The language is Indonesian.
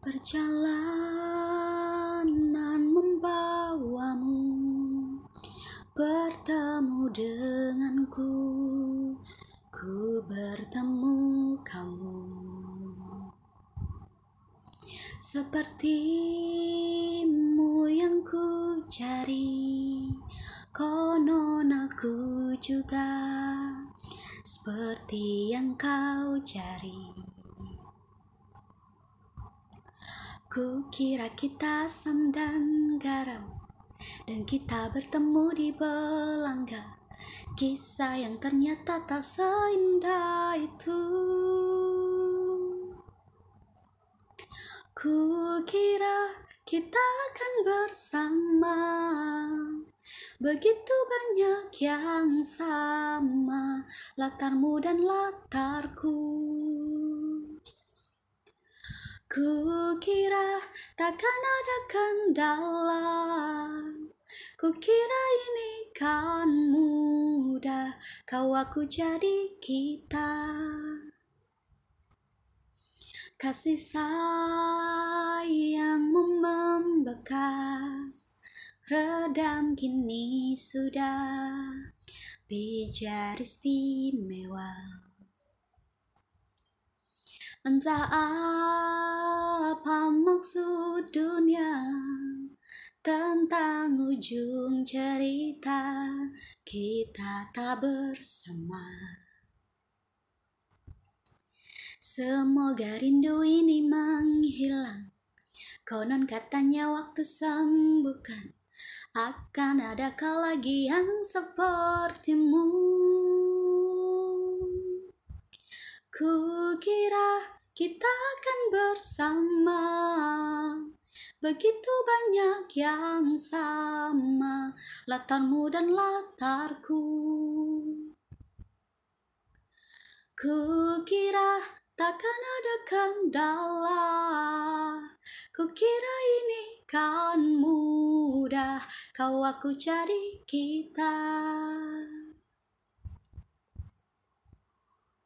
Perjalanan membawamu bertemu denganku, ku bertemu kamu. Sepertimu yang ku cari, konon aku juga seperti yang kau cari. Ku kira kita asam dan garam Dan kita bertemu di belangga Kisah yang ternyata tak seindah itu. Ku kira kita akan bersama. Begitu banyak yang sama Latarmu dan latarku Ku kira takkan ada kendala Ku kira ini kan mudah Kau aku jadi kita. Kasih sayang membekas Redam kini sudah. Bijar istimewa Entah apa maksud dunia Tentang ujung cerita Kita tak bersama. Semoga rindu ini menghilang. Konon katanya waktu sembuhkan Akan adakah lagi yang sepertimu? Ku kira kita akan bersama. Begitu banyak yang sama Latarmu dan latarku. Ku kira takkan ada kendala. Ku kira ini kan mudah Kau aku cari kita